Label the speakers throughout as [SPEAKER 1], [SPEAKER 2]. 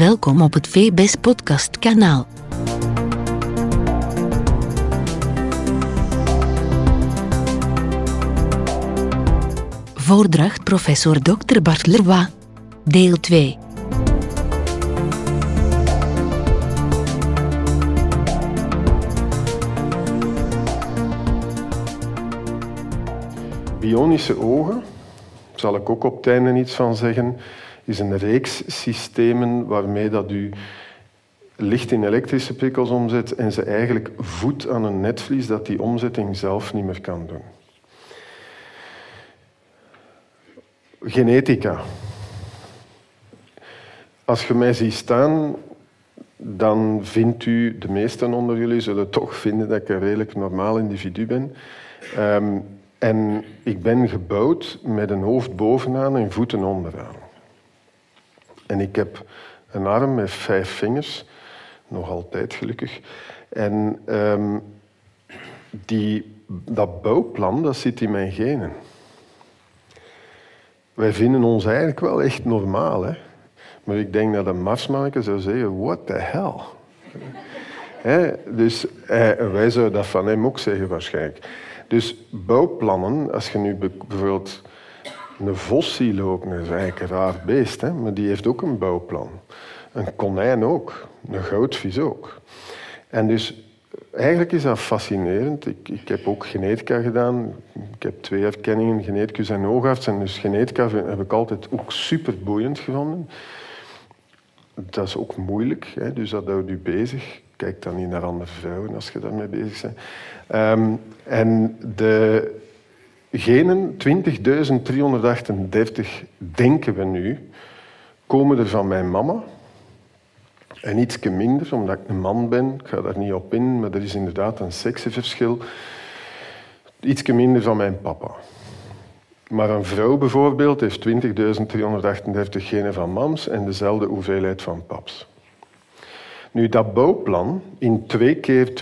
[SPEAKER 1] Welkom op het VBS Podcast kanaal. Voordracht professor Dr. Bart Leroy. Deel 2.
[SPEAKER 2] Bionische ogen, zal ik ook op het einde iets van zeggen, is een reeks systemen waarmee dat u licht in elektrische prikkels omzet en ze eigenlijk voedt aan een netvlies dat die omzetting zelf niet meer kan doen. Genetica. Als je mij ziet staan, dan vindt u, de meesten onder jullie zullen toch vinden dat ik een redelijk normaal individu ben. Ehm, en ik ben gebouwd met een hoofd bovenaan en voeten onderaan. En ik heb een arm met vijf vingers, nog altijd gelukkig. En ehm, die, dat bouwplan, dat zit in mijn genen. Wij vinden ons eigenlijk wel echt normaal, hè? Maar ik denk dat een marsmanneke zou zeggen, what the hell? dus eh, wij zouden dat van hem ook zeggen waarschijnlijk. Dus bouwplannen, als je nu bijvoorbeeld een vos dat is eigenlijk een raar beest, hè? maar die heeft ook een bouwplan. Een konijn ook, een goudvis ook. En dus eigenlijk is dat fascinerend. Ik, ik heb ook genetica gedaan. Ik heb twee erkenningen, geneticus en oogarts. En dus genetica heb ik altijd ook super boeiend gevonden. Dat is ook moeilijk, hè? dus dat houdt u bezig. Kijk dan niet naar andere vrouwen als je daarmee bezig bent. Um, en de genen, 20.338 denken we nu, komen er van mijn mama. En iets minder, omdat ik een man ben. Ik ga daar niet op in, maar er is inderdaad een seksenverschil. Iets minder van mijn papa. Maar een vrouw bijvoorbeeld heeft 20.338 genen van mams en dezelfde hoeveelheid van paps. Nu, dat bouwplan in twee keer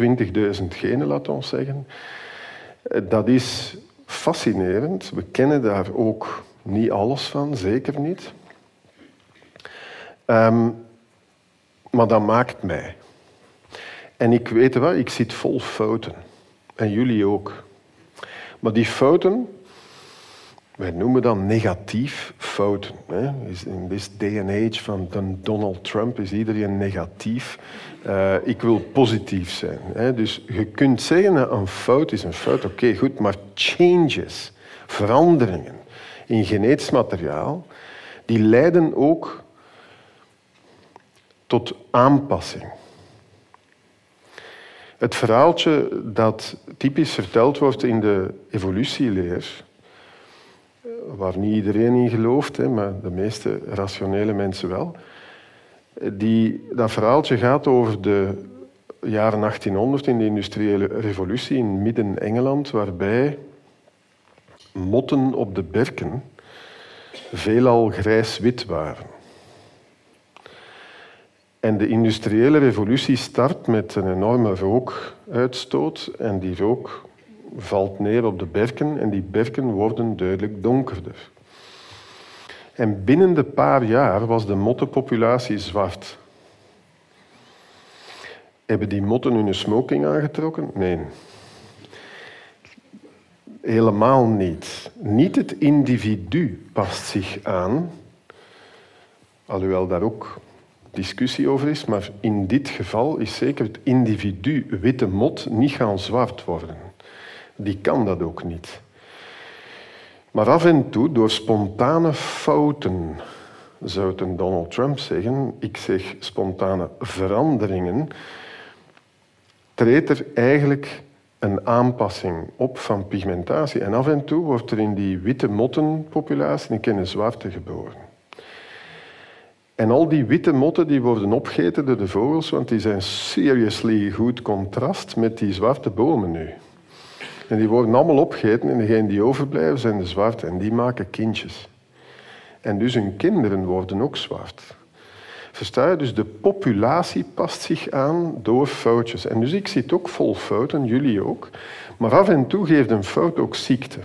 [SPEAKER 2] 20.000 genen, laat ons zeggen, eh, dat is fascinerend. We kennen daar ook niet alles van, zeker niet. Um, maar dat maakt mij. En ik weet wat, ik zit vol fouten. En jullie ook. Maar die fouten, wij noemen dat negatief fouten. In this day and age van Donald Trump is iedereen negatief. Uh, ik wil positief zijn. Hè? Dus je kunt zeggen een fout is een fout, oké, goed, maar changes, veranderingen in genetisch materiaal, die leiden ook tot aanpassing. Het verhaaltje dat typisch verteld wordt in de evolutieleer, waar niet iedereen in gelooft, maar de meeste rationele mensen wel, die, dat verhaaltje gaat over de jaren 1800 in de industriële revolutie in midden-Engeland, waarbij motten op de berken veelal grijs-wit waren. En de industriële revolutie start met een enorme rookuitstoot en die rook valt neer op de berken en die berken worden duidelijk donkerder. En binnen de paar jaar was de mottenpopulatie zwart. Hebben die motten hun smoking aangetrokken? Nee. Helemaal niet. Niet het individu past zich aan, alhoewel daar ook discussie over is, maar in dit geval is zeker het individu witte mot niet gaan zwart worden. Die kan dat ook niet. Maar af en toe, door spontane fouten, zou Donald Trump zeggen, ik zeg spontane veranderingen, treedt er eigenlijk een aanpassing op van pigmentatie. En af en toe wordt er in die witte mottenpopulatie een zwarte geboren. En al die witte motten die worden opgegeten door de vogels, want die zijn seriously goed contrast met die zwarte bomen nu. En die worden allemaal opgegeten en degenen die overblijven zijn de zwarte en die maken kindjes. En dus hun kinderen worden ook zwart. Versta je? Dus de populatie past zich aan door foutjes. En dus ik zit ook vol fouten, jullie ook. Maar af en toe geeft een fout ook ziekte.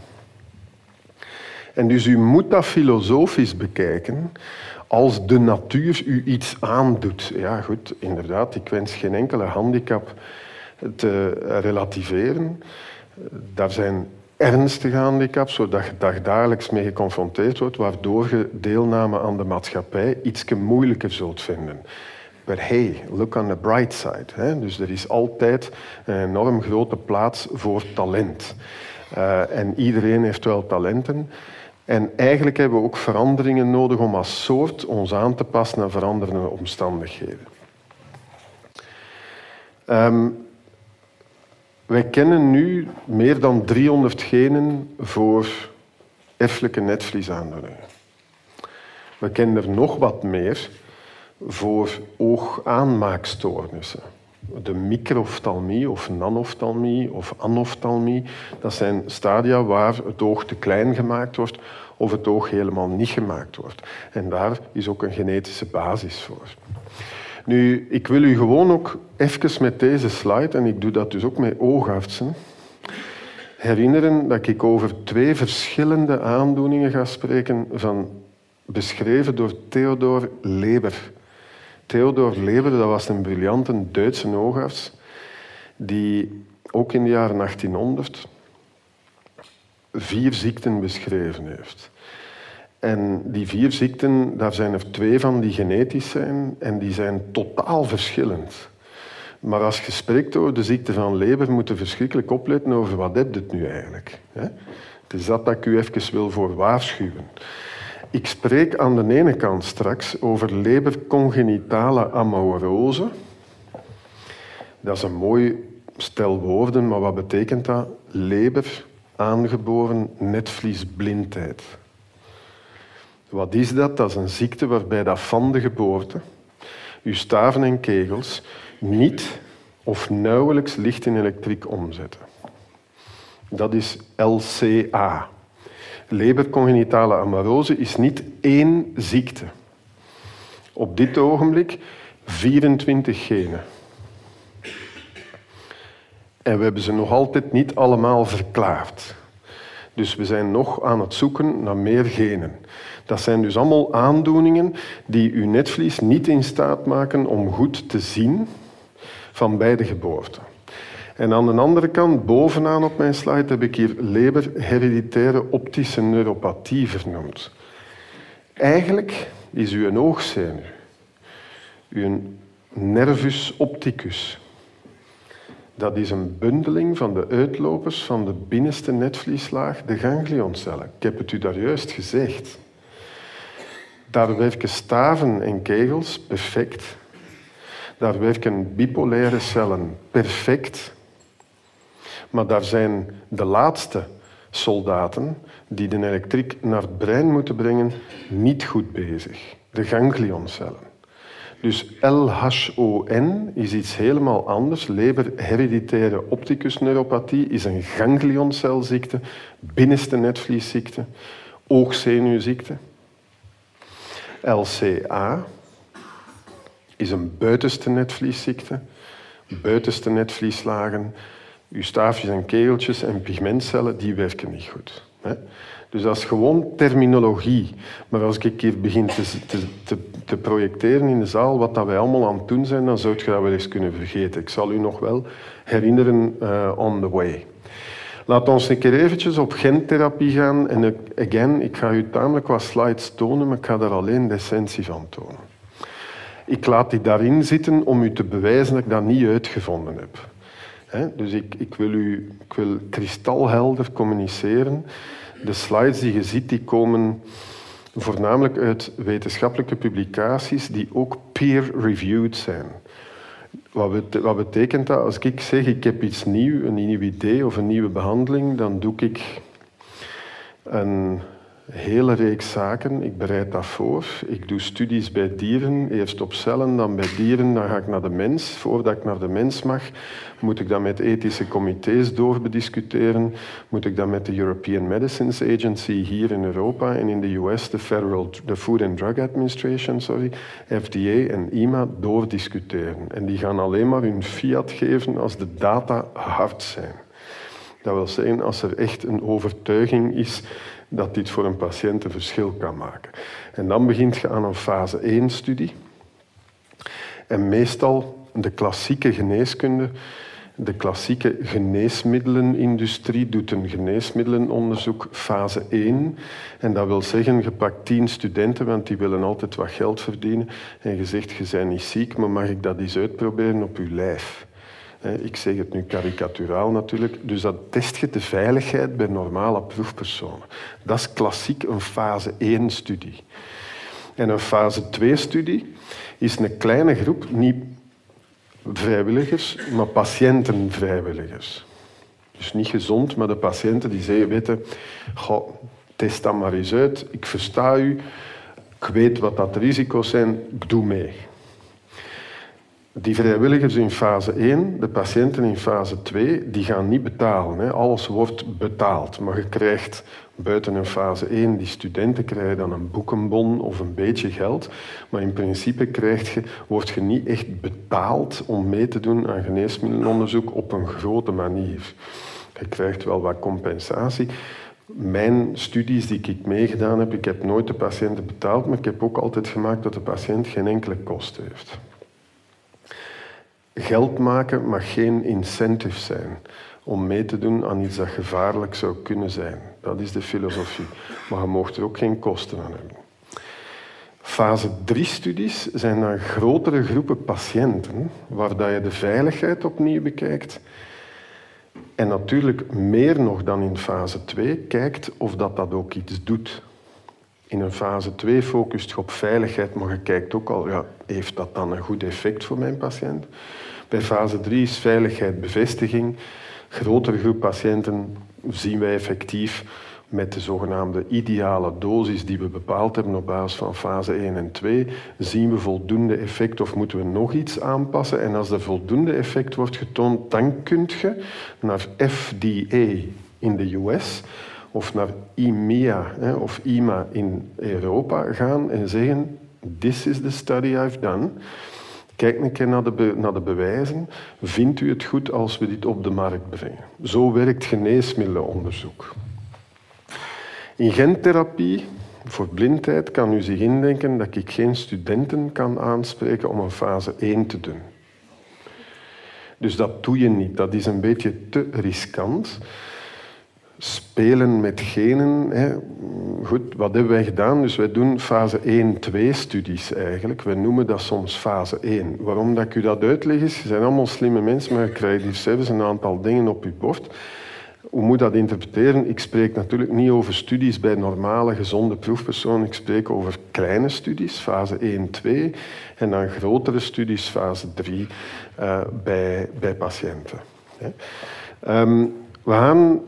[SPEAKER 2] En dus u moet dat filosofisch bekijken als de natuur u iets aandoet. Ja, goed, inderdaad, ik wens geen enkele handicap te relativeren. Daar zijn ernstige handicaps, zodat je dagelijks mee geconfronteerd wordt, waardoor je deelname aan de maatschappij iets moeilijker zult vinden. Maar hey, look on the bright side. Hè? Dus er is altijd een enorm grote plaats voor talent. Uh, en iedereen heeft wel talenten. En eigenlijk hebben we ook veranderingen nodig om als soort ons aan te passen aan veranderende omstandigheden. Um, wij kennen nu meer dan 300 genen voor erfelijke netvliesaandoeningen. We kennen er nog wat meer voor oogaanmaakstoornissen. De microftalmie of nanoftalmie of anoftalmie, dat zijn stadia waar het oog te klein gemaakt wordt of het oog helemaal niet gemaakt wordt. En daar is ook een genetische basis voor. Nu, ik wil u gewoon ook even met deze slide, en ik doe dat dus ook met oogartsen, herinneren dat ik over twee verschillende aandoeningen ga spreken, van, beschreven door Theodor Leber. Theodor Leber, dat was een briljante Duitse oogarts, die ook in de jaren 1800 vier ziekten beschreven heeft. En die vier ziekten, daar zijn er twee van die genetisch zijn en die zijn totaal verschillend. Maar als je spreekt over de ziekte van Leber, moet je verschrikkelijk opletten over wat heb het nu eigenlijk. Het is dat dat ik u even wil voor waarschuwen. Ik spreek aan de ene kant straks over Leber congenitale amorose. Dat is een mooi stel woorden, maar wat betekent dat? Leber aangeboren netvliesblindheid. Wat is dat? Dat is een ziekte waarbij dat van de geboorte uw staven en kegels niet of nauwelijks licht in elektriek omzetten. Dat is LCA. Lebercongenitale amarose is niet één ziekte. Op dit ogenblik 24 genen. En we hebben ze nog altijd niet allemaal verklaard. Dus we zijn nog aan het zoeken naar meer genen. Dat zijn dus allemaal aandoeningen die uw netvlies niet in staat maken om goed te zien van bij de geboorte. En aan de andere kant, bovenaan op mijn slide, heb ik hier Leber hereditaire optische neuropathie vernoemd. Eigenlijk is uw oogzenuw, uw nervus opticus, dat is een bundeling van de uitlopers van de binnenste netvlieslaag, de ganglioncellen. Ik heb het u daar juist gezegd. Daar werken staven en kegels perfect. Daar werken bipolaire cellen perfect. Maar daar zijn de laatste soldaten die de elektriek naar het brein moeten brengen niet goed bezig. De ganglioncellen. Dus LHON is iets helemaal anders. Leber hereditaire opticusneuropathie is een ganglioncelziekte, binnenste netvliesziekte, oogzenuwziekte. LCA is een buitenste netvliesziekte, buitenste netvlieslagen, uw staafjes en keeltjes en pigmentcellen, die werken niet goed. Dus dat is gewoon terminologie. Maar als ik hier begin te, te, te, projecteren in de zaal wat dat wij allemaal aan het doen zijn, dan zou je dat wel eens kunnen vergeten. Ik zal u nog wel herinneren uh, on the way. Laat ons een keer eventjes op gentherapie gaan. En again, ik ga u tamelijk wat slides tonen, maar ik ga daar alleen de essentie van tonen. Ik laat die daarin zitten om u te bewijzen dat ik dat niet uitgevonden heb. Dus ik, ik, wil u ik wil kristalhelder communiceren. De slides die je ziet, die komen voornamelijk uit wetenschappelijke publicaties die ook peer-reviewed zijn. Wat, betekent dat? Als ik zeg ik heb iets nieuws, een nieuw idee of een nieuwe behandeling, dan doe ik een hele reeks zaken. Ik bereid dat voor. Ik doe studies bij dieren, eerst op cellen, dan bij dieren, dan ga ik naar de mens. Voordat ik naar de mens mag, moet ik dat met ethische comité's doorbediscuteren. Moet ik dat met de European Medicines Agency hier in Europa en in de US, de Federal the Food and Drug Administration, sorry, FDA en EMA, doordiscuteren. En die gaan alleen maar hun fiat geven als de data hard zijn. Dat wil zeggen, als er echt een overtuiging is dat dit voor een patiënt een verschil kan maken. En dan begint je aan een fase 1-studie. En meestal de klassieke geneeskunde, de klassieke geneesmiddelenindustrie doet een geneesmiddelenonderzoek fase 1. En dat wil zeggen, je pakt 10 studenten, want die willen altijd wat geld verdienen. En je zegt, je bent niet ziek, maar mag ik dat eens uitproberen op je lijf? Ik zeg het nu karikaturaal natuurlijk. Dus dat test je de veiligheid bij normale proefpersonen. Dat is klassiek een fase 1-studie. En een fase 2-studie is een kleine groep, niet vrijwilligers, maar patiëntenvrijwilligers. Dus niet gezond, maar de patiënten die zeggen, weten, test dat maar eens uit, ik versta u, ik weet wat dat risico's zijn, ik doe mee. Die vrijwilligers in fase 1, de patiënten in fase 2, die gaan niet betalen. Hè. Alles wordt betaald. Maar je krijgt buiten een fase 1, die studenten krijgen dan een boekenbon of een beetje geld. Maar in principe krijg je, word je niet echt betaald om mee te doen aan geneesmiddelenonderzoek op een grote manier. Je krijgt wel wat compensatie. Mijn studies die ik meegedaan heb, ik heb nooit de patiënten betaald, maar ik heb ook altijd gemaakt dat de patiënt geen enkele kost heeft. Geld maken mag geen incentive zijn om mee te doen aan iets dat gevaarlijk zou kunnen zijn. Dat is de filosofie. Maar je mag er ook geen kosten aan hebben. Fase 3-studies zijn dan grotere groepen patiënten, waar je de veiligheid opnieuw bekijkt. En natuurlijk meer nog dan in fase 2 kijkt of dat, dat ook iets doet. In een fase 2 focust je op veiligheid, maar je kijkt ook al, ja, heeft dat dan een goed effect voor mijn patiënt? Bij fase 3 is veiligheid bevestiging. Grotere groep patiënten zien wij effectief met de zogenaamde ideale dosis die we bepaald hebben op basis van fase 1 en 2, zien we voldoende effect of moeten we nog iets aanpassen. En als er voldoende effect wordt getoond, dan kun je naar FDA in de US of naar IMEA of IMA in Europa gaan en zeggen: This is the study I've done. Kijk een keer naar de, naar de bewijzen. Vindt u het goed als we dit op de markt brengen? Zo werkt geneesmiddelenonderzoek. In gentherapie voor blindheid kan u zich indenken dat ik geen studenten kan aanspreken om een fase 1 te doen. Dus dat doe je niet. Dat is een beetje te riskant spelen met genen. Hè. Goed, wat hebben wij gedaan? Dus wij doen fase 1-2 studies eigenlijk. We noemen dat soms fase 1. Waarom dat ik u dat uitleg is, je zijn allemaal slimme mensen, maar je krijgt hier zelfs een aantal dingen op je bord. Hoe moet dat interpreteren? Ik spreek natuurlijk niet over studies bij normale, gezonde proefpersonen. Ik spreek over kleine studies, fase 1, 2. En dan grotere studies, fase 3, uh, eh, bij, bij patiënten. Um, we gaan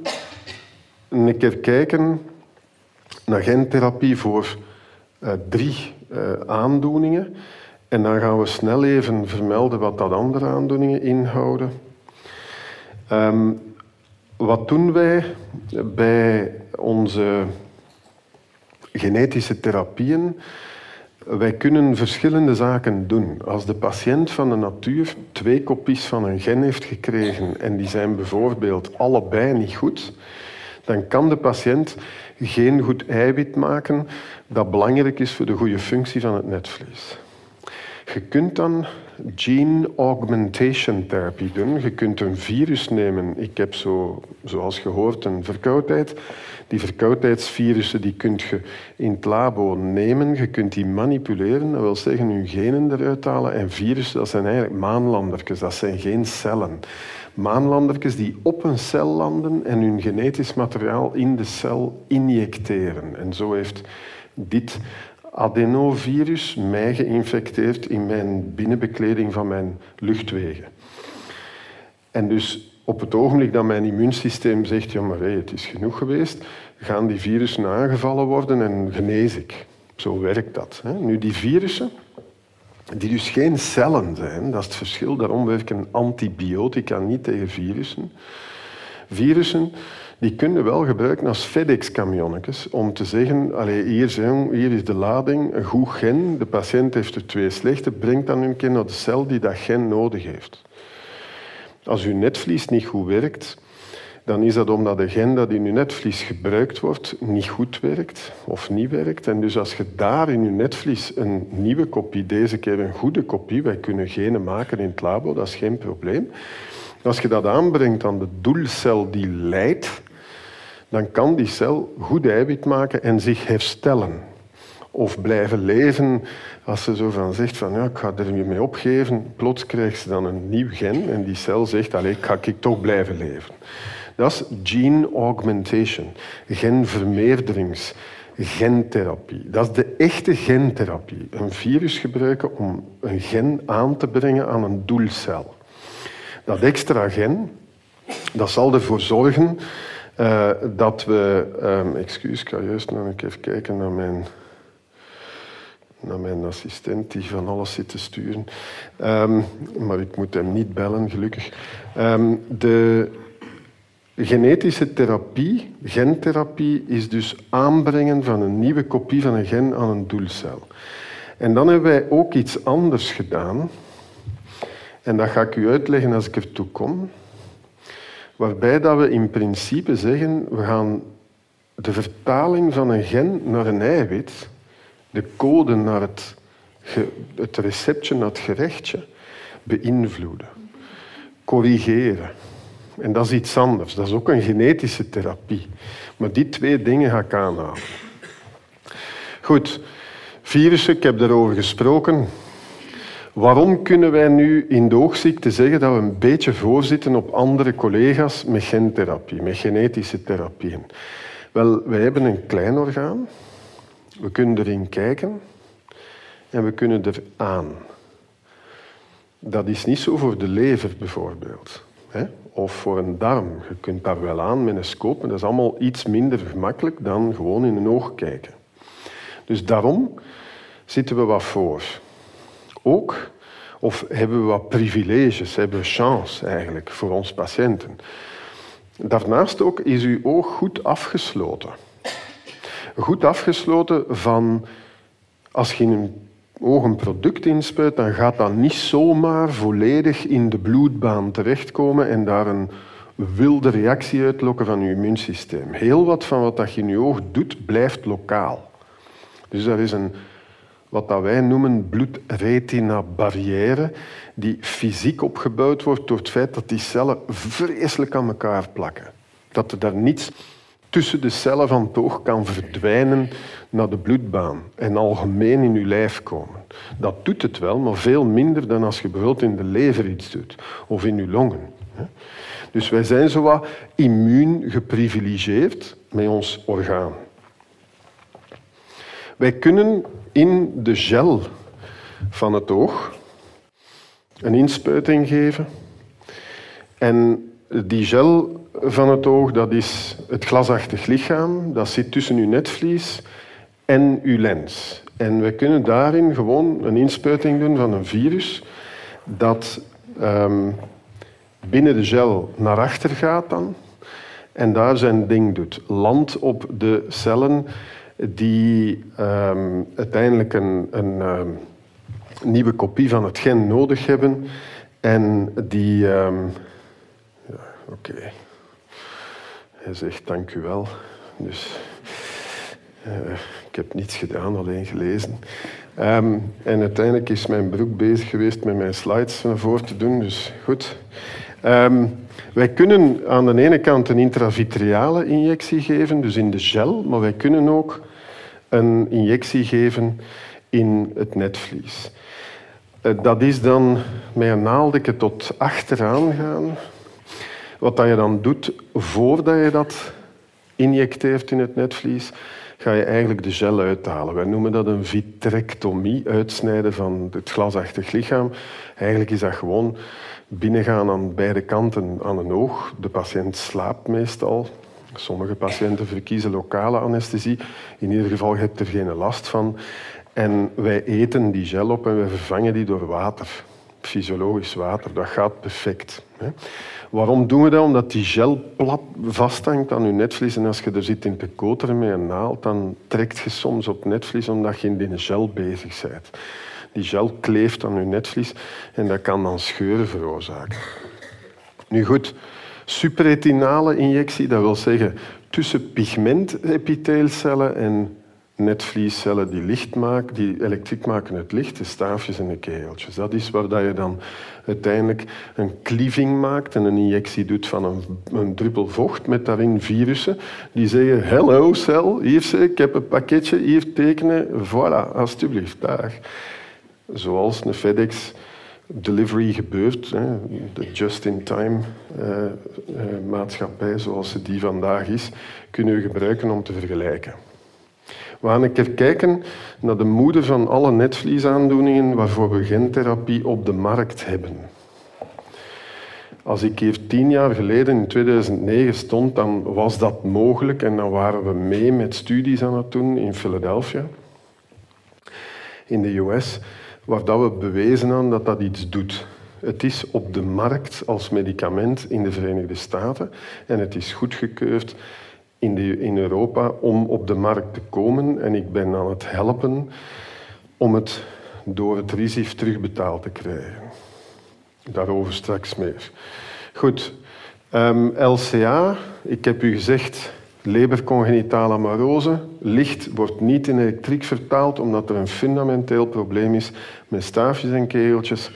[SPEAKER 2] een keer kijken naar gentherapie voor uh, drie uh, aandoeningen. En dan gaan we snel even vermelden wat dat andere aandoeningen inhouden. Um, wat doen wij bij onze genetische therapieën? Wij kunnen verschillende zaken doen. Als de patiënt van de natuur twee kopies van een gen heeft gekregen en die zijn bijvoorbeeld allebei niet goed, dan kan de patiënt geen goed eiwit maken dat belangrijk is voor de goede functie van het netvlies. Je kunt dan gene augmentation therapie doen. Je kunt een virus nemen. Ik heb zo, zoals gehoord een verkoudheid. Die verkoudheidsvirussen die kun je in het labo nemen. Je kunt die manipuleren. Dat wil zeggen, je genen eruit halen. En virussen, dat zijn eigenlijk maanlandertjes. Dat zijn geen cellen maanlandertjes die op een cel landen en hun genetisch materiaal in de cel injecteren. En zo heeft dit adenovirus mij geïnfecteerd in mijn binnenbekleding van mijn luchtwegen. En dus op het ogenblik dat mijn immuunsysteem zegt, ja maar hey, het is genoeg geweest, gaan die virussen aangevallen worden en genees ik. Zo werkt dat. Nu, die virussen, die dus geen cellen zijn. Dat is het verschil. Daarom werken antibiotica niet tegen virussen. Virussen die kunnen wel gebruiken als FedEx-camionnetjes om te zeggen, allez, hier, zijn, hier is de lading, een goed gen, de patiënt heeft er twee slechte, breng dan een keer naar de cel die dat gen nodig heeft. Als uw netvlies niet goed werkt, dan is dat omdat de gen dat in je netvlies gebruikt wordt niet goed werkt of niet werkt. En dus als je daar in je netvlies een nieuwe kopie, deze keer een goede kopie, wij kunnen genen maken in het labo, dat is geen probleem. Als je dat aanbrengt aan de doelcel die lijdt, dan kan die cel goed eiwit maken en zich herstellen. Of blijven leven als ze zo van zegt van ja, ik ga er niet mee opgeven. Plots krijgt ze dan een nieuw gen en die cel zegt allee, ga ik toch blijven leven. Dat is gene augmentation, genvermeerderings, gentherapie. Dat is de echte gentherapie. Een virus gebruiken om een gen aan te brengen aan een doelcel. Dat extra gen, dat zal ervoor zorgen uh, dat we... Um, excuus, ik ga juist nog even kijken naar mijn, naar mijn assistent die van alles zit te sturen. Um, maar ik moet hem niet bellen, gelukkig. Um, de genetische therapie, gentherapie, is dus aanbrengen van een nieuwe kopie van een gen aan een doelcel. En dan hebben wij ook iets anders gedaan. En dat ga ik u uitleggen als ik ertoe kom. Waarbij dat we in principe zeggen, we gaan de vertaling van een gen naar een eiwit, de code naar het, het receptje, naar het gerechtje, beïnvloeden, corrigeren. En dat is iets anders. Dat is ook een genetische therapie. Maar die twee dingen ga ik aanhalen. Goed, virussen, ik heb daarover gesproken. Waarom kunnen wij nu in de oogziekte zeggen dat we een beetje voorzitten op andere collega's met gentherapie, met genetische therapieën? Wel, wij hebben een klein orgaan. We kunnen erin kijken en we kunnen er aan. Dat is niet zo voor de lever bijvoorbeeld. Of voor een darm. Je kunt daar wel aan met een scope, maar dat is allemaal iets minder gemakkelijk dan gewoon in een oog kijken. Dus daarom zitten we wat voor. Ook, of hebben we wat privileges, hebben we chance eigenlijk voor ons patiënten. Daarnaast ook is uw oog goed afgesloten. Goed afgesloten van als je een oog een product inspuit, dan gaat dat niet zomaar volledig in de bloedbaan terechtkomen en daar een wilde reactie uitlokken van je immuunsysteem. Heel wat van wat je in je oog doet, blijft lokaal. Dus er is een wat dat wij noemen bloedretina-barrière, die fysiek opgebouwd wordt door het feit dat die cellen vreselijk aan elkaar plakken. Dat er daar niets tussen de cellen van het oog kan verdwijnen naar de bloedbaan en algemeen in uw lijf komen. Dat doet het wel, maar veel minder dan als je bijvoorbeeld in de lever iets doet of in uw longen. Dus wij zijn zo wat immuun geprivilegeerd met ons orgaan. Wij kunnen in de gel van het oog een inspuiting geven. En die gel van het oog, dat is het glasachtig lichaam. Dat zit tussen uw netvlies en uw lens. En we kunnen daarin gewoon een inspuiting doen van een virus dat um, binnen de gel naar achter gaat dan en daar zijn ding doet. Land op de cellen die um, uiteindelijk een, een um, nieuwe kopie van het gen nodig hebben en die... Oké. Hij zegt dank u wel. Dus uh, ik heb niets gedaan, alleen gelezen. Um, en uiteindelijk is mijn broek bezig geweest met mijn slides voren te doen, dus goed. Um, wij kunnen aan de ene kant een intravitreale injectie geven, dus in de gel, maar wij kunnen ook een injectie geven in het netvlies. Eh, dat is dan met een naaldje tot achteraan gaan. Wat je dan doet voordat je dat injecteert in het netvlies, ga je eigenlijk de gel uithalen. Wij noemen dat een vitrectomie, uitsnijden van het glasachtig lichaam. Eigenlijk is dat gewoon binnengaan aan beide kanten aan een oog. De patiënt slaapt meestal. Sommige patiënten verkiezen lokale anesthesie. In ieder geval heb je er geen last van. En wij eten die gel op en we vervangen die door water. Fysiologisch water, dat gaat perfect. Waarom doen we dat? Omdat die gel plat vasthangt aan je netvlies. En als je er zit in te koteren met een naald, dan trekt je soms op netvlies omdat je in die gel bezig bent. Die gel kleeft aan je netvlies en dat kan dan scheuren veroorzaken. Nu goed, Supraretinale injectie, dat wil zeggen tussen pigmentepitheelcellen en netvliescellen die licht maken, die elektriek maken het licht, de staafjes en de keeltjes. Dat is waar je dan uiteindelijk een cleaving maakt en een injectie doet van een, een druppel vocht met daarin virussen die zeggen, hello cel, hier ik heb een pakketje, hier tekenen, voilà, alstublieft, daar. Zoals een FedEx delivery gebeurt, de just-in-time uh, uh, maatschappij zoals ze die vandaag is, kunnen we gebruiken om te vergelijken. We gaan een keer kijken naar de moeder van alle netvliesaandoeningen waarvoor we gentherapie op de markt hebben. Als ik hier tien jaar geleden, in 2009, stond, dan was dat mogelijk en dan waren we mee met studies aan het doen in Philadelphia, in de US, waar dat we bewezen hadden dat dat iets doet. Het is op de markt als medicament in de Verenigde Staten en het is goedgekeurd in, de, in Europa om op de markt te komen. En ik ben aan het helpen om het door het RISIF terugbetaald te krijgen. Daarover straks meer. Goed, ehm, LCA, ik heb u gezegd, lebercongenitale amarose. Licht wordt niet in elektriek vertaald omdat er een fundamenteel probleem is met staafjes en kegeltjes.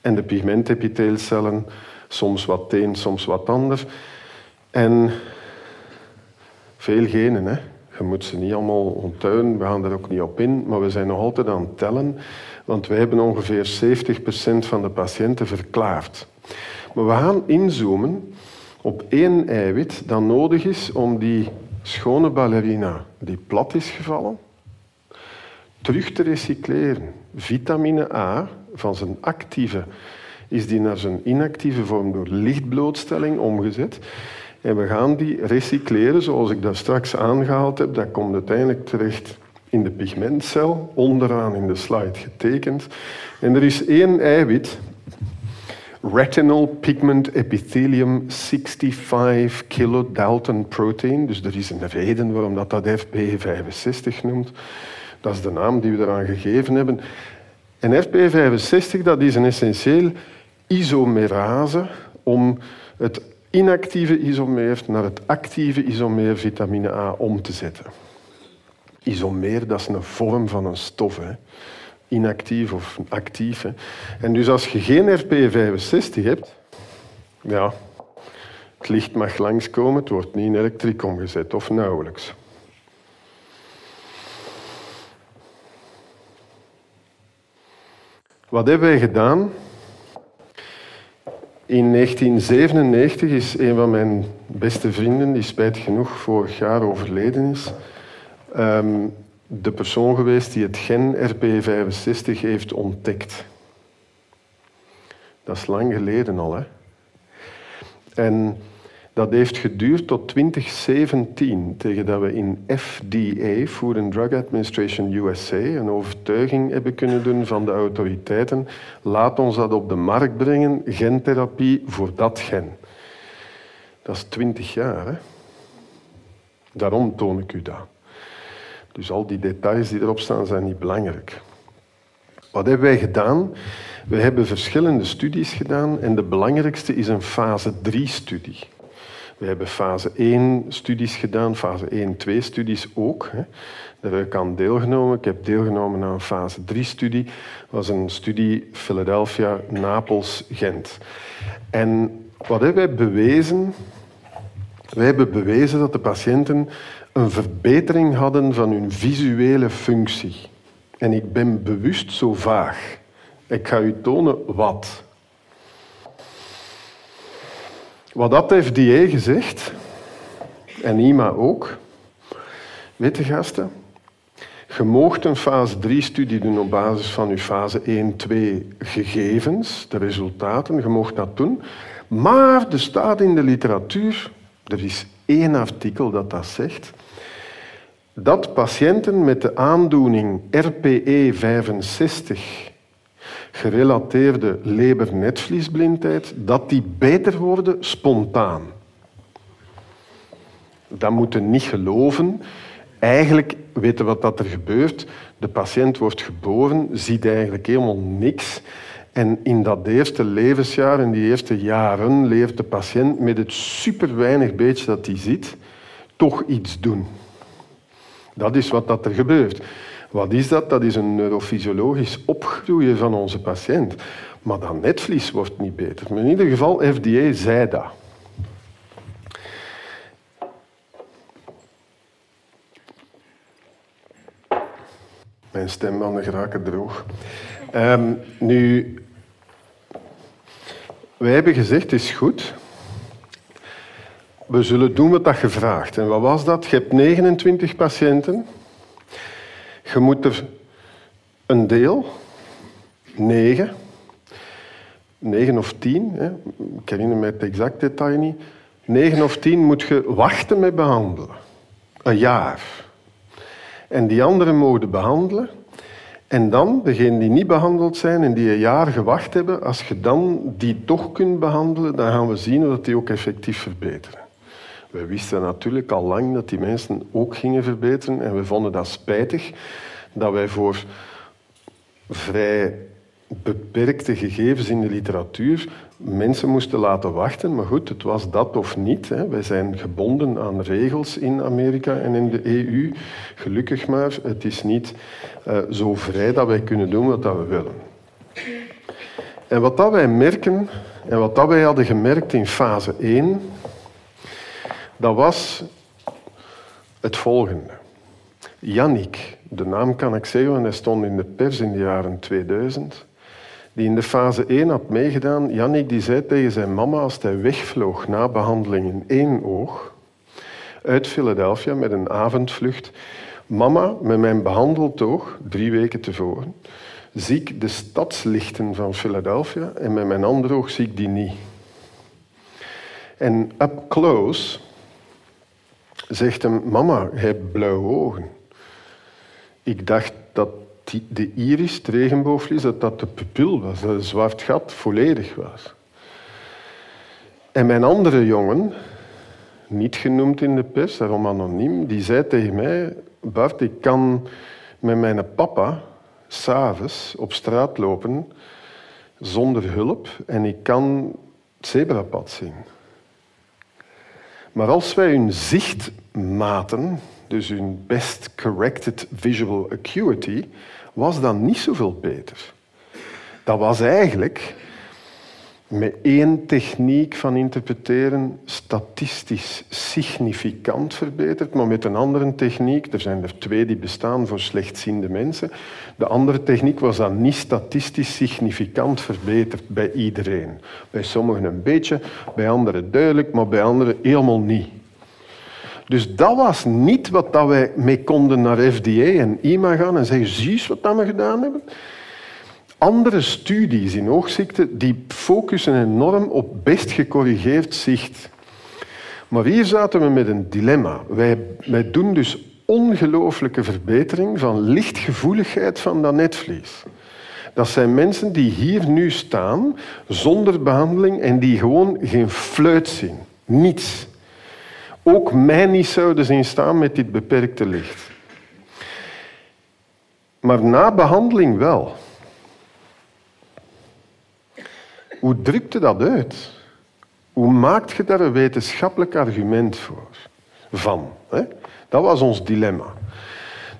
[SPEAKER 2] En de pigmentepitheelcellen, soms wat een, soms wat ander. En veel genen. Hè. Je moet ze niet allemaal onttuinen, we gaan er ook niet op in, maar we zijn nog altijd aan het tellen, want wij hebben ongeveer 70% van de patiënten verklaard. Maar we gaan inzoomen op één eiwit dat nodig is om die schone ballerina die plat is gevallen, terug te recycleren. Vitamine A van zijn actieve is die naar zijn inactieve vorm door lichtblootstelling omgezet. En we gaan die recycleren, zoals ik dat straks aangehaald heb. Dat komt uiteindelijk terecht in de pigmentcel, onderaan in de slide getekend. En er is één eiwit, retinal pigment epithelium 65 kilodalton protein. Dus er is een reden waarom dat, dat FP65 noemt. Dat is de naam die we eraan gegeven hebben. En FP65 dat is een essentieel isomerase om het inactieve isomeer naar het actieve isomeer vitamine A om te zetten. Isomeer, dat is een vorm van een stof. Hè. Inactief of actief. En dus als je geen RP65 hebt, ja, het licht mag langskomen, het wordt niet in elektriek omgezet, of nauwelijks. Wat hebben wij gedaan? In 1997 is een van mijn beste vrienden, die spijtig genoeg vorig jaar overleden is, ehm, de persoon geweest die het gen RP65 heeft ontdekt. Dat is lang geleden al. Hè? En dat heeft geduurd tot 2017, tegen dat we in FDA, Food and Drug Administration USA, een overtuiging hebben kunnen doen van de autoriteiten. Laat ons dat op de markt brengen, gentherapie voor dat gen. Dat is 20 jaar. Hè? Daarom toon ik u dat. Dus al die details die erop staan zijn niet belangrijk. Wat hebben wij gedaan? We hebben verschillende studies gedaan en de belangrijkste is een fase 3-studie. We hebben fase 1 studies gedaan, fase 1, 2 studies ook. Hè. Daar heb ik aan deelgenomen. Ik heb deelgenomen aan een fase 3 studie. Dat was een studie Philadelphia, Napels, Gent. En wat hebben wij bewezen? Wij hebben bewezen dat de patiënten een verbetering hadden van hun visuele functie. En ik ben bewust zo vaag. Ik ga u tonen wat. Wat dat FDA gezegd, en IMA ook, weet je gasten, je moogt een fase 3-studie doen op basis van je fase 1-2 gegevens, de resultaten, je moogt dat doen. Maar er staat in de literatuur, er is één artikel dat dat zegt, dat patiënten met de aandoening RPE 65 gerelateerde leber-netvliesblindheid, dat die beter worden spontaan. Dat moeten niet geloven. Eigenlijk weten wat dat er gebeurt. De patiënt wordt geboren, ziet eigenlijk helemaal niks. En in dat eerste levensjaar, in die eerste jaren, leert de patiënt met het super weinig beetje dat hij ziet, toch iets doen. Dat is wat dat er gebeurt. Wat is dat? Dat is een neurofysiologisch opgroeien van onze patiënt. Maar dat netvlies wordt niet beter. Maar in ieder geval, FDA zei dat. Mijn stembanden geraken droog. Um, nu, wij hebben gezegd, is goed. We zullen doen wat dat gevraagd. En wat was dat? Je hebt 29 patiënten. Je moet er een deel, 9, 9 of 10, hè. ik herinner me het exact detail niet, 9 of 10 moet je wachten met behandelen. Een jaar. En die andere mogen behandelen. En dan, degenen die niet behandeld zijn en die een jaar gewacht hebben, als je dan die toch kunt behandelen, dan gaan we zien dat die ook effectief verbeteren. We wisten natuurlijk al lang dat die mensen ook gingen verbeteren en we vonden dat spijtig dat wij voor vrij beperkte gegevens in de literatuur mensen moesten laten wachten. Maar goed, het was dat of niet. Hè. Wij zijn gebonden aan regels in Amerika en in de EU. Gelukkig maar, het is niet uh, zo vrij dat wij kunnen doen wat we willen. En wat dat wij merken, en wat dat wij hadden gemerkt in fase 1, dat was het volgende. Yannick, de naam kan ik zeggen, want hij stond in de pers in de jaren 2000, die in de fase 1 had meegedaan. Yannick die zei tegen zijn mama als hij wegvloog na behandeling in één oog uit Philadelphia met een avondvlucht. Mama, met mijn behandeltoog, drie weken tevoren, zie ik de stadslichten van Philadelphia en met mijn andere oog zie ik die niet. En up close zegt hem, mama, hij hebt blauwe ogen. Ik dacht dat de iris, het regenboogvlies, dat dat de pupil was, dat het zwart gat volledig was. En mijn andere jongen, niet genoemd in de pers, daarom anoniem, die zei tegen mij, Bart, ik kan met mijn papa s'avonds op straat lopen zonder hulp en ik kan het zebrapad zien. Maar als wij hun zicht maten, dus hun best corrected visual acuity, was dat niet zoveel beter. Dat was eigenlijk met één techniek van interpreteren statistisch significant verbeterd, maar met een andere techniek, er zijn er twee die bestaan voor slechtziende mensen, de andere techniek was dan niet statistisch significant verbeterd bij iedereen. Bij sommigen een beetje, bij anderen duidelijk, maar bij anderen helemaal niet. Dus dat was niet wat dat wij mee konden naar FDA en IMA gaan en zeggen, zie eens wat dat we gedaan hebben. Andere studies in oogziekte die focussen enorm op best gecorrigeerd zicht. Maar hier zaten we met een dilemma. Wij, wij doen dus ongelooflijke verbetering van lichtgevoeligheid van dat netvlies. Dat zijn mensen die hier nu staan zonder behandeling en die gewoon geen fluit zien. Niets. Ook mij niet zouden zien staan met dit beperkte licht. Maar na behandeling wel. Hoe drukte dat uit? Hoe maakt je daar een wetenschappelijk argument voor? Van. Hè? Dat was ons dilemma.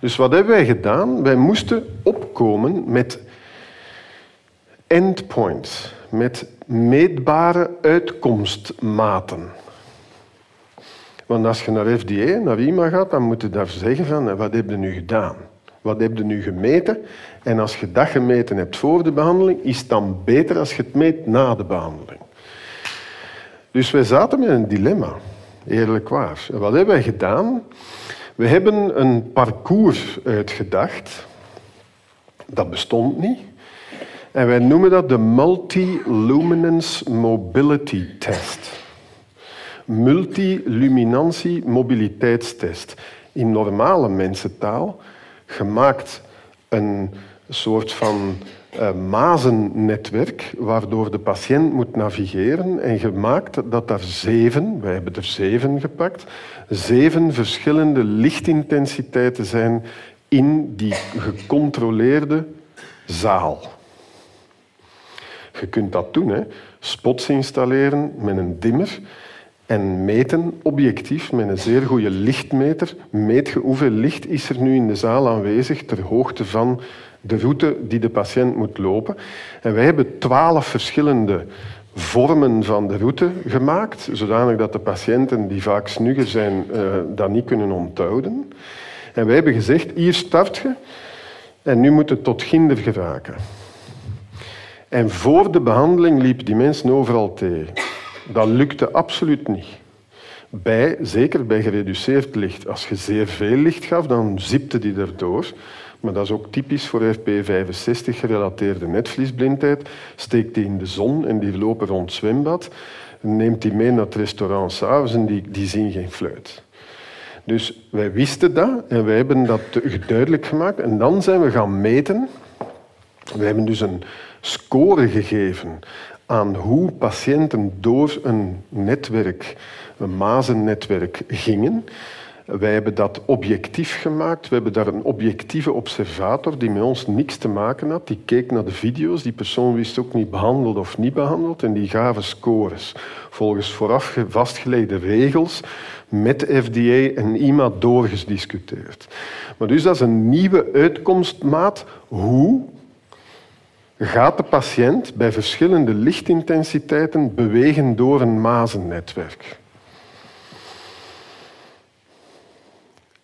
[SPEAKER 2] Dus wat hebben wij gedaan? Wij moesten opkomen met endpoints, met meetbare uitkomstmaten. Want als je naar FDA, naar IMA gaat, dan moet je daar zeggen van wat heb je nu gedaan? Wat heb je nu gemeten? En als je dat gemeten hebt voor de behandeling, is het dan beter als je het meet na de behandeling. Dus wij zaten met een dilemma, eerlijk waar. Wat hebben wij gedaan? We hebben een parcours uitgedacht. Dat bestond niet. En wij noemen dat de Multi-Luminance Mobility Test. Multiluminantie-mobiliteitstest. In normale mensentaal gemaakt een soort van uh, mazennetwerk waardoor de patiënt moet navigeren en gemaakt dat daar zeven, wij hebben er zeven gepakt, zeven verschillende lichtintensiteiten zijn in die gecontroleerde zaal. Je kunt dat doen. Hè. Spots installeren met een dimmer en meten objectief met een zeer goede lichtmeter. Meet je hoeveel licht is er nu in de zaal aanwezig ter hoogte van de route die de patiënt moet lopen. En wij hebben twaalf verschillende vormen van de route gemaakt, zodanig dat de patiënten die vaak snugger zijn, uh, dat niet kunnen onthouden. En wij hebben gezegd, hier start je en nu moet het tot ginder geraken. En voor de behandeling liep die mensen overal tegen. Dat lukte absoluut niet. Bij, zeker bij gereduceerd licht. Als je zeer veel licht gaf, dan zipte die erdoor. Maar dat is ook typisch voor FP65 gerelateerde netvliesblindheid. Steekt die in de zon en die lopen rond zwembad. Neemt die mee naar het restaurant s'avonds en die, die zien geen fluit. Dus wij wisten dat en wij hebben dat duidelijk gemaakt. En dan zijn we gaan meten. We hebben dus een score gegeven aan hoe patiënten door een netwerk, een mazennetwerk, gingen. Wij hebben dat objectief gemaakt. We hebben daar een objectieve observator die met ons niks te maken had. Die keek naar de video's. Die persoon wist ook niet behandeld of niet behandeld. En die gaven scores volgens vooraf vastgelegde regels met FDA en IMA doorgediscuteerd. Maar dus dat is een nieuwe uitkomstmaat. Hoe gaat de patiënt bij verschillende lichtintensiteiten bewegen door een mazennetwerk?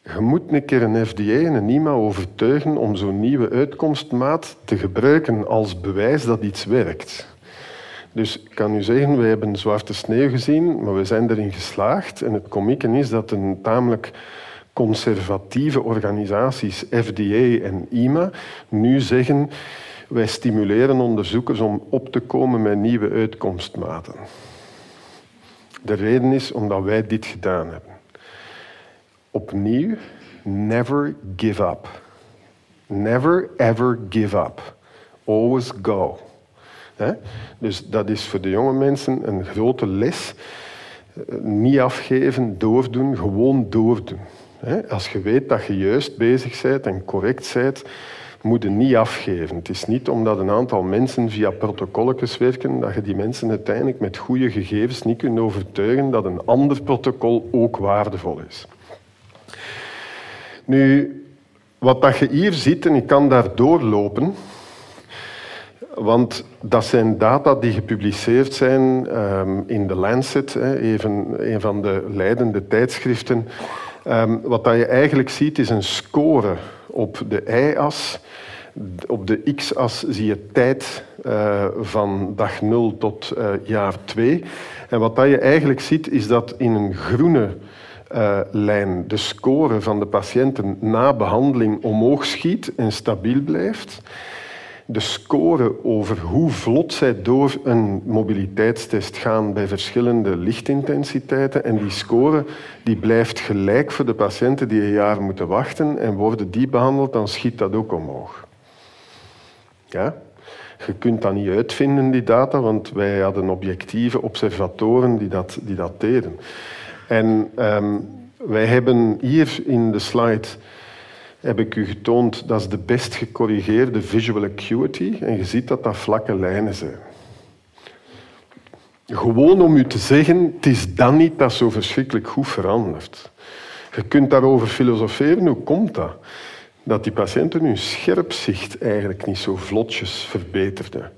[SPEAKER 2] Je moet een keer een FDA en een IMA overtuigen om zo'n nieuwe uitkomstmaat te gebruiken als bewijs dat iets werkt. Dus ik kan u zeggen, wij hebben zwarte sneeuw gezien, maar we zijn erin geslaagd. En het komieke is dat een tamelijk conservatieve organisaties, FDA en IMA, nu zeggen wij stimuleren onderzoekers om op te komen met nieuwe uitkomstmaten. De reden is omdat wij dit gedaan hebben. Opnieuw, never give up. Never ever give up. Always go. Dus dat is voor de jonge mensen een grote les. Niet afgeven, doordoen, gewoon doordoen. Als je weet dat je juist bezig bent en correct bent, moet je niet afgeven. Het is niet omdat een aantal mensen via protocolletjes werken, dat je die mensen uiteindelijk met goede gegevens niet kunt overtuigen dat een ander protocol ook waardevol is. Nu, wat dat je hier ziet, en ik kan daar doorlopen, want dat zijn data die gepubliceerd zijn um, in The Lancet, even, een van de leidende tijdschriften. Um, wat dat je eigenlijk ziet is een score op de y-as. Op de x-as zie je tijd uh, van dag 0 tot uh, jaar 2. En wat dat je eigenlijk ziet is dat in een groene uh, lijn de score van de patiënten na behandeling omhoog schiet en stabiel blijft de score over hoe vlot zij door een mobiliteitstest gaan bij verschillende lichtintensiteiten. En die score die blijft gelijk voor de patiënten die een jaar moeten wachten. En worden die behandeld, dan schiet dat ook omhoog. Ja? Je kunt dat niet uitvinden, die data, want wij hadden objectieve observatoren die dat, die dat deden. En um, wij hebben hier in de slide heb ik u getoond, dat is de best gecorrigeerde visual acuity. En je ziet dat dat vlakke lijnen zijn. Gewoon om u te zeggen, het is dan niet dat zo verschrikkelijk goed verandert. Je kunt daarover filosoferen, hoe komt dat? Dat die patiënten hun scherpzicht eigenlijk niet zo vlotjes verbeterden.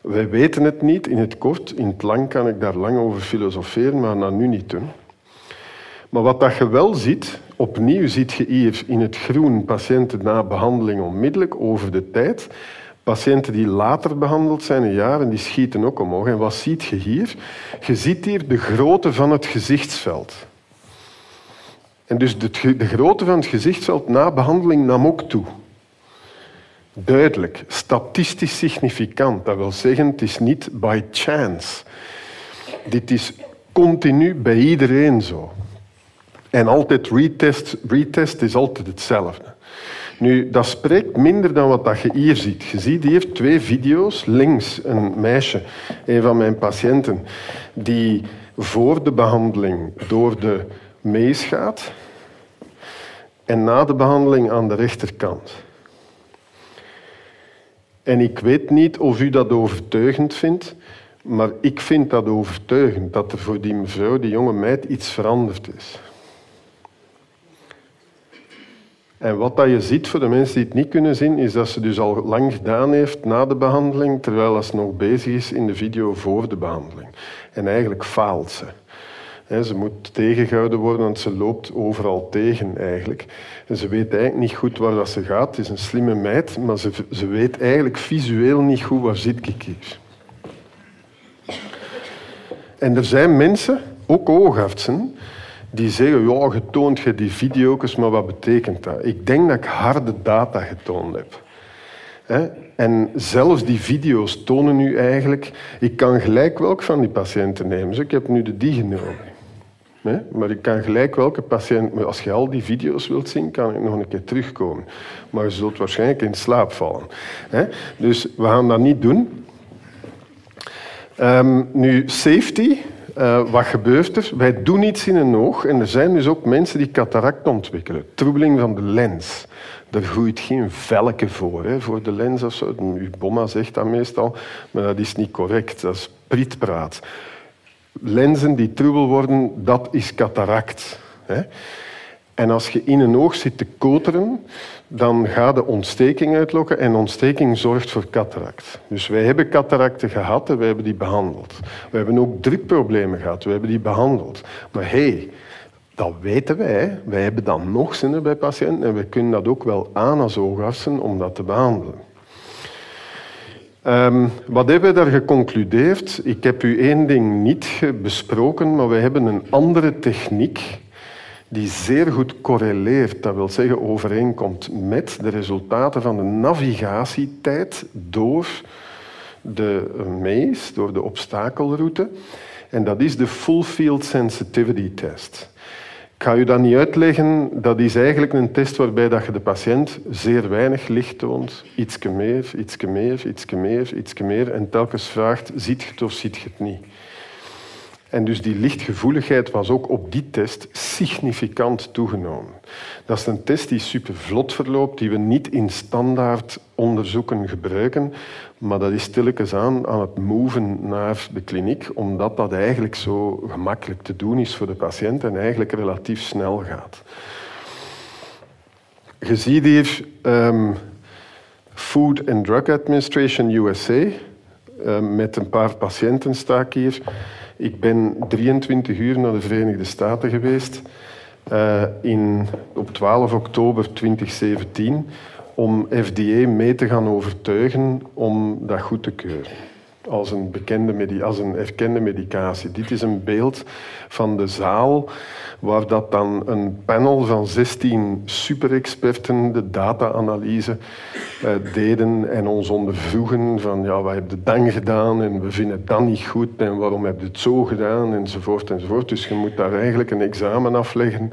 [SPEAKER 2] Wij weten het niet in het kort, in het lang kan ik daar lang over filosoferen, maar dat nu niet doen. Maar wat dat je wel ziet, opnieuw ziet je hier in het groen patiënten na behandeling onmiddellijk over de tijd. Patiënten die later behandeld zijn, een jaar, en die schieten ook omhoog. En wat ziet je hier? Je ziet hier de grootte van het gezichtsveld. En dus de, de grootte van het gezichtsveld na behandeling nam ook toe. Duidelijk, statistisch significant. Dat wil zeggen, het is niet by chance. Dit is continu bij iedereen zo. En altijd retest, retest is altijd hetzelfde. Nu, dat spreekt minder dan wat dat je hier ziet. Je ziet hier twee video's. Links een meisje, een van mijn patiënten, die voor de behandeling door de mees gaat en na de behandeling aan de rechterkant. En ik weet niet of u dat overtuigend vindt, maar ik vind dat overtuigend, dat er voor die mevrouw, die jonge meid, iets veranderd is. En wat dat je ziet voor de mensen die het niet kunnen zien, is dat ze dus al lang gedaan heeft na de behandeling, terwijl ze nog bezig is in de video voor de behandeling. En eigenlijk faalt ze. Ze moet tegengehouden worden, want ze loopt overal tegen eigenlijk. En ze weet eigenlijk niet goed waar dat ze gaat. Het is een slimme meid, maar ze, ze weet eigenlijk visueel niet goed waar zit ik hier. En er zijn mensen, ook oogartsen, die zeggen, ja, getoond je die video's, maar wat betekent dat? Ik denk dat ik harde data getoond heb. En zelfs die video's tonen nu eigenlijk... Ik kan gelijk welk van die patiënten nemen. Dus ik heb nu de die genomen. Maar ik kan gelijk welke patiënt... Als je al die video's wilt zien, kan ik nog een keer terugkomen. Maar je zult waarschijnlijk in slaap vallen. Dus we gaan dat niet doen. Um, nu, safety... Uh, wat gebeurt er? Wij doen iets in een oog en er zijn dus ook mensen die cataract ontwikkelen. Troebeling van de lens. Daar groeit geen velken voor, hè, voor de lens of zo. Uw bomma zegt dat meestal, maar dat is niet correct. Dat is prietpraat. Lenzen die troebel worden, dat is cataract. Hè. En als je in een oog zit te koteren, dan gaat de ontsteking uitlokken en ontsteking zorgt voor cataract. Dus wij hebben cataracten gehad en wij hebben die behandeld. We hebben ook drukproblemen gehad, we hebben die behandeld. Maar hé, hey, dat weten wij. Wij hebben dan nog zinnen bij patiënten en we kunnen dat ook wel aan als oogartsen om dat te behandelen. Um, wat hebben we daar geconcludeerd? Ik heb u één ding niet besproken, maar we hebben een andere techniek die zeer goed correleert, dat wil zeggen overeenkomt met de resultaten van de navigatietijd door de maze, door de obstakelroute. En dat is de Full Field Sensitivity Test. Ik ga u dat niet uitleggen. Dat is eigenlijk een test waarbij dat je de patiënt zeer weinig licht toont. Ietske meer, ietske meer, ietske meer, ietske meer. En telkens vraagt, ziet je het of ziet je het niet? En dus die lichtgevoeligheid was ook op die test significant toegenomen. Dat is een test die super vlot verloopt, die we niet in standaard onderzoeken gebruiken, maar dat is stilletjes aan aan het moven naar de kliniek, omdat dat eigenlijk zo gemakkelijk te doen is voor de patiënt en eigenlijk relatief snel gaat. Je ziet hier um, Food and Drug Administration USA. Um, met een paar patiënten sta hier. Ik ben 23 uur naar de Verenigde Staten geweest uh, in, op 12 oktober 2017 om FDA mee te gaan overtuigen om dat goed te keuren als een, bekende erkende medicatie. Dit is een beeld van de zaal waar dat dan een panel van 16 superexperten de data-analyse uh, deden en ons ondervroegen van ja, wat heb je dan gedaan en we vinden dat niet goed en waarom heb je het zo gedaan enzovoort enzovoort. Dus je moet daar eigenlijk een examen afleggen